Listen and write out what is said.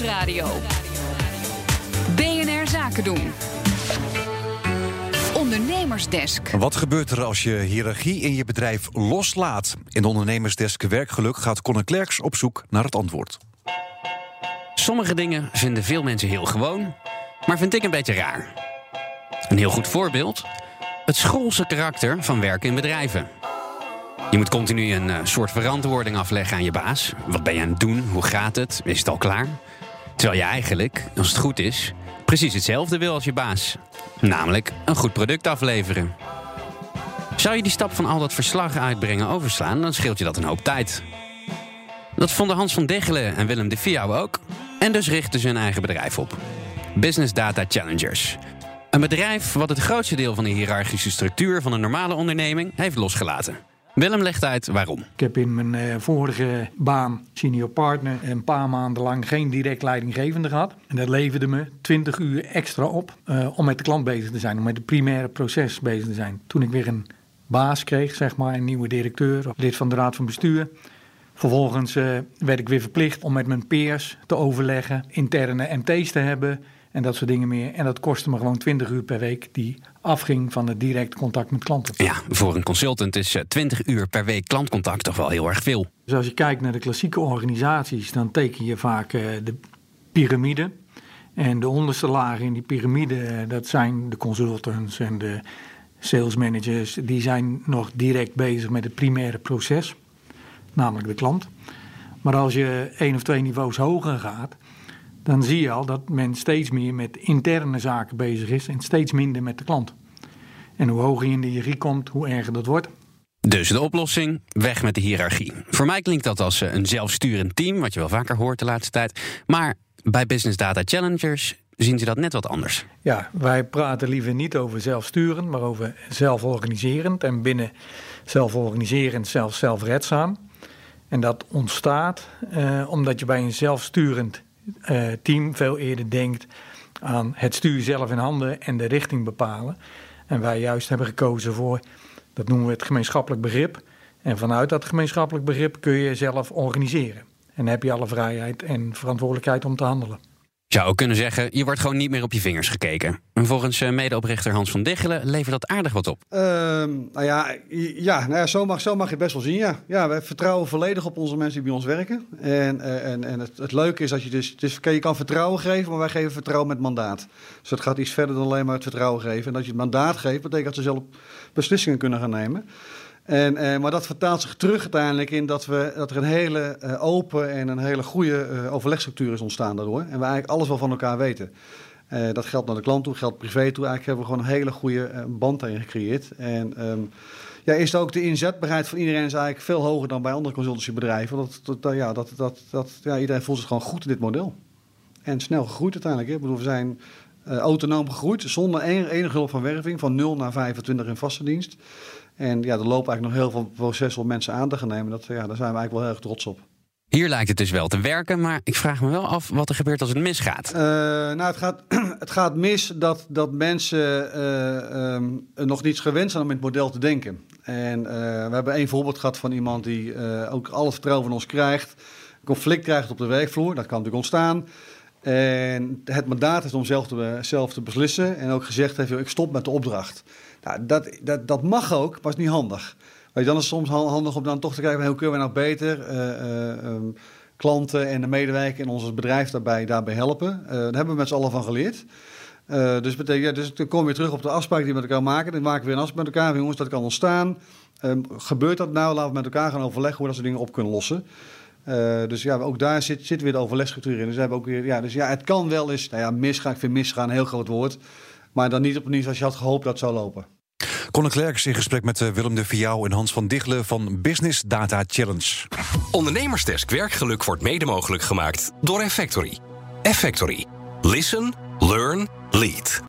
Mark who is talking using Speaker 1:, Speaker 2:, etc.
Speaker 1: Nieuwsradio. BNR Zaken doen. Ondernemersdesk.
Speaker 2: Wat gebeurt er als je hiërarchie in je bedrijf loslaat? In de Ondernemersdesk Werkgeluk gaat Conor Klerks op zoek naar het antwoord.
Speaker 3: Sommige dingen vinden veel mensen heel gewoon, maar vind ik een beetje raar. Een heel goed voorbeeld: het schoolse karakter van werken in bedrijven. Je moet continu een eh, soort verantwoording afleggen aan je baas. Wat ben je aan het doen? Hoe gaat het? Is het al klaar? Terwijl je eigenlijk, als het goed is, precies hetzelfde wil als je baas. Namelijk een goed product afleveren. Zou je die stap van al dat verslag uitbrengen overslaan, dan scheelt je dat een hoop tijd. Dat vonden Hans van Degelen en Willem de Viau ook. En dus richtten ze hun eigen bedrijf op. Business Data Challengers. Een bedrijf wat het grootste deel van de hiërarchische structuur van een normale onderneming heeft losgelaten. Willem legt uit waarom.
Speaker 4: Ik heb in mijn eh, vorige baan, senior partner, een paar maanden lang geen direct leidinggevende gehad. En dat leverde me 20 uur extra op eh, om met de klant bezig te zijn, om met het primaire proces bezig te zijn. Toen ik weer een baas kreeg, zeg maar, een nieuwe directeur, of lid van de raad van bestuur. Vervolgens eh, werd ik weer verplicht om met mijn peers te overleggen, interne MT's te hebben en dat soort dingen meer. En dat kostte me gewoon 20 uur per week die afging van het direct contact met klanten.
Speaker 3: Ja, voor een consultant is eh, 20 uur per week klantcontact toch wel heel erg veel.
Speaker 4: Dus als je kijkt naar de klassieke organisaties, dan teken je vaak eh, de piramide. En de onderste lagen in die piramide, eh, dat zijn de consultants en de sales managers. Die zijn nog direct bezig met het primaire proces, namelijk de klant. Maar als je één of twee niveaus hoger gaat, dan zie je al dat men steeds meer met interne zaken bezig is en steeds minder met de klant. En hoe hoger je in de hiërarchie komt, hoe erger dat wordt.
Speaker 3: Dus de oplossing, weg met de hiërarchie. Voor mij klinkt dat als eh, een zelfsturend team, wat je wel vaker hoort de laatste tijd. Maar bij Business Data Challengers zien ze dat net wat anders.
Speaker 4: Ja, wij praten liever niet over zelfsturend, maar over zelforganiserend. En binnen zelforganiserend zelfs zelfredzaam. En dat ontstaat eh, omdat je bij een zelfsturend eh, team veel eerder denkt aan het stuur zelf in handen en de richting bepalen. En wij juist hebben gekozen voor, dat noemen we het gemeenschappelijk begrip. En vanuit dat gemeenschappelijk begrip kun je zelf organiseren. En heb je alle vrijheid en verantwoordelijkheid om te handelen.
Speaker 3: Zou ook kunnen zeggen, je wordt gewoon niet meer op je vingers gekeken. En volgens eh, medeoprichter Hans van Diggelen levert dat aardig wat op.
Speaker 5: Ehm, nou ja, ja, nou ja zo, mag, zo mag je best wel zien, ja. Ja, we vertrouwen volledig op onze mensen die bij ons werken. En, eh, en, en het, het leuke is dat je dus, dus je kan vertrouwen geven, maar wij geven vertrouwen met mandaat. Dus het gaat iets verder dan alleen maar het vertrouwen geven. En dat je het mandaat geeft, betekent dat ze zelf beslissingen kunnen gaan nemen. En, eh, maar dat vertaalt zich terug uiteindelijk in dat, we, dat er een hele eh, open en een hele goede eh, overlegstructuur is ontstaan daardoor. En we eigenlijk alles wel van elkaar weten. Dat geldt naar de klant toe, geldt privé toe. Eigenlijk hebben we gewoon een hele goede band daarin gecreëerd. En ehm, ja, is ook de inzetbaarheid van iedereen is eigenlijk veel hoger dan bij andere consultancybedrijven. Dat, dat, ja, dat, dat, dat, ja, iedereen voelt zich gewoon goed in dit model. En snel gegroeid uiteindelijk. Hè. Ik bedoel, we zijn autonoom gegroeid zonder en- enige hulp van werving. Van 0 naar 25 in vaste dienst. En ja, er lopen eigenlijk nog heel veel processen om mensen aan te gaan nemen. Dat, ja, daar zijn we eigenlijk wel heel erg trots op.
Speaker 3: Hier lijkt het dus wel te werken, maar ik vraag me wel af wat er gebeurt als het misgaat.
Speaker 5: Eh, nou, het gaat, het gaat mis dat, dat mensen eh, ehm, nog niet gewend zijn om in het model te denken. En eh, we hebben één voorbeeld gehad van iemand die ook alle vertrouwen van ons krijgt. Conflict krijgt op de werkvloer, dat kan natuurlijk ontstaan. En het mandaat is om zelf te, zelf te beslissen. En ook gezegd heeft, ik stop met de opdracht. Dat, dat, dat mag ook, maar is niet handig. Weet je, dan is soms han- handig om dan toch te kijken, hoe kunnen we nou beter eh, eh, ehm, klanten en de medewerker en ons bedrijf daarbij, daarbij helpen. Eh, daar hebben we met z'n allen van geleerd. Dus, betekent, ja, dus dan kom je terug op de afspraak die we met elkaar maken. Dan maken we weer een afspraak met elkaar. Jongens, dat kan ontstaan. Ehm, gebeurt dat nou? Laten we met elkaar gaan overleggen hoe we dat soort dingen op kunnen lossen. Dus ja, ook daar zit, zit weer de overlegstructuur in. Dus, hebben ook weer, ja, dus ja, het kan wel eens, nou ja, misgaan. Ik vind misgaan een heel groot woord. Maar dan niet op een manier zoals je had gehoopt dat het zou lopen.
Speaker 2: Conor Klerks in gesprek met eh, Willem de Viau en Hans van Diggelen van Business Data Challenge.
Speaker 6: Ondernemersdesk Werkgeluk wordt mede mogelijk gemaakt door Effectory. Effectory. Listen, learn, lead.